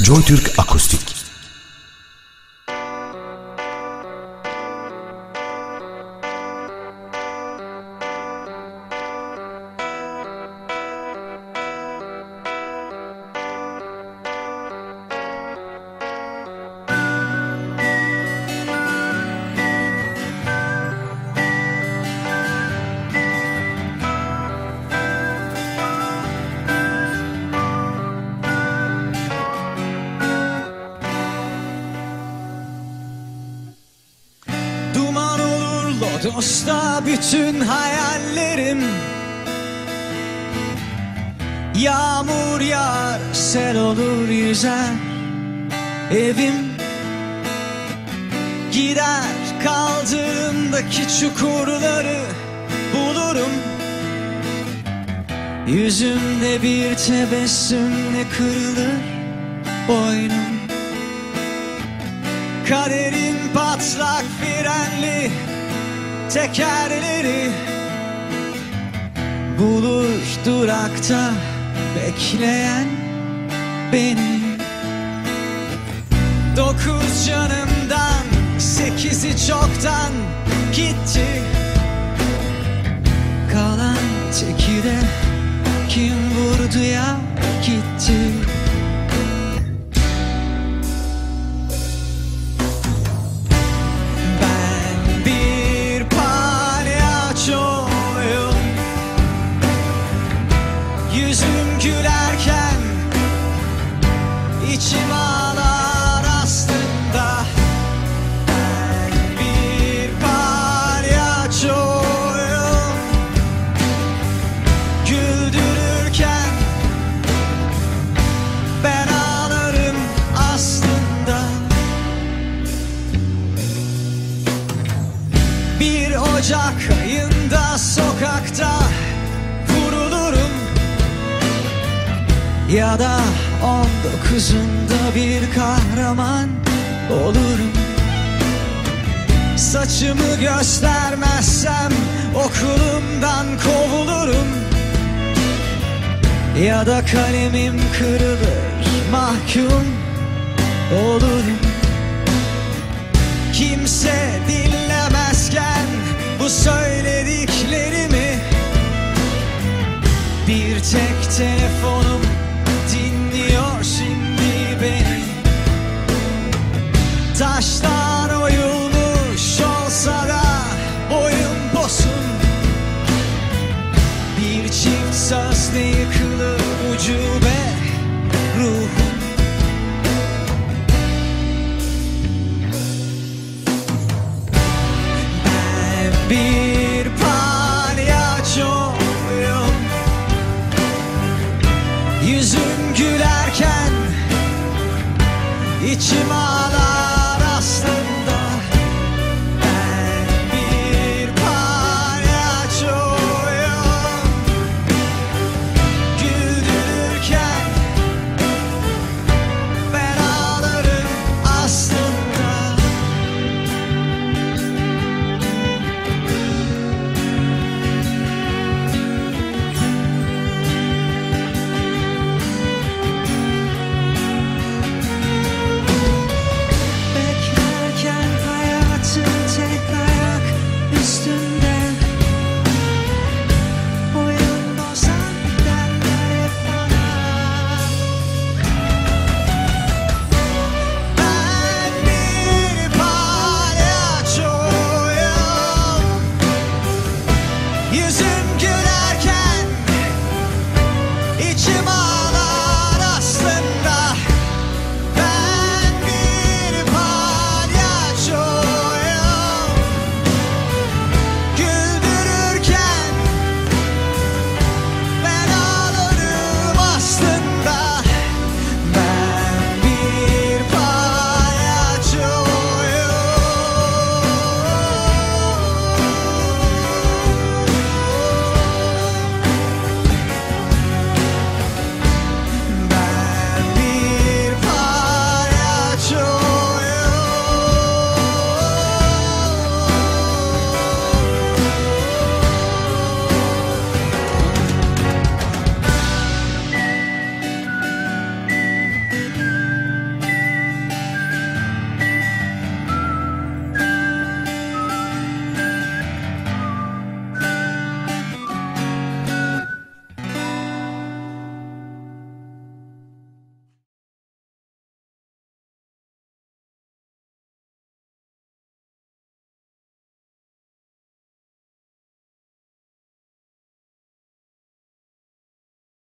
JoyTürk Akustik lodosta bütün hayallerim. Yağmur yağar sel olur yüzer Evim Gider kaldığımdaki çukurları bulurum. Yüzümde bir tebessümle kırılır boynum. Kaderin patlak frenli tekerleri Bulur durakta bekleyen beni. Dokuz canımdan sekizi çoktan gitti. Kalan teki de kim vurdu ya gitti gülerken içim ağlar aslında. Ben bir palyaçoyum Güldürürken ben ağlarım aslında. Bir Ocak ayında sokakta Ya da on dokuzunda bir kahraman olurum. Saçımı göstermezsem okulumdan kovulurum. Ya da kalemim kırılır mahkum olurum. Kimse dinlemezken bu söylediklerimi Bir tek telefonum Saz ne yıkılır ucube ruhum. Ben bir palyaçoyum Yüzün gülerken içim ağrıyor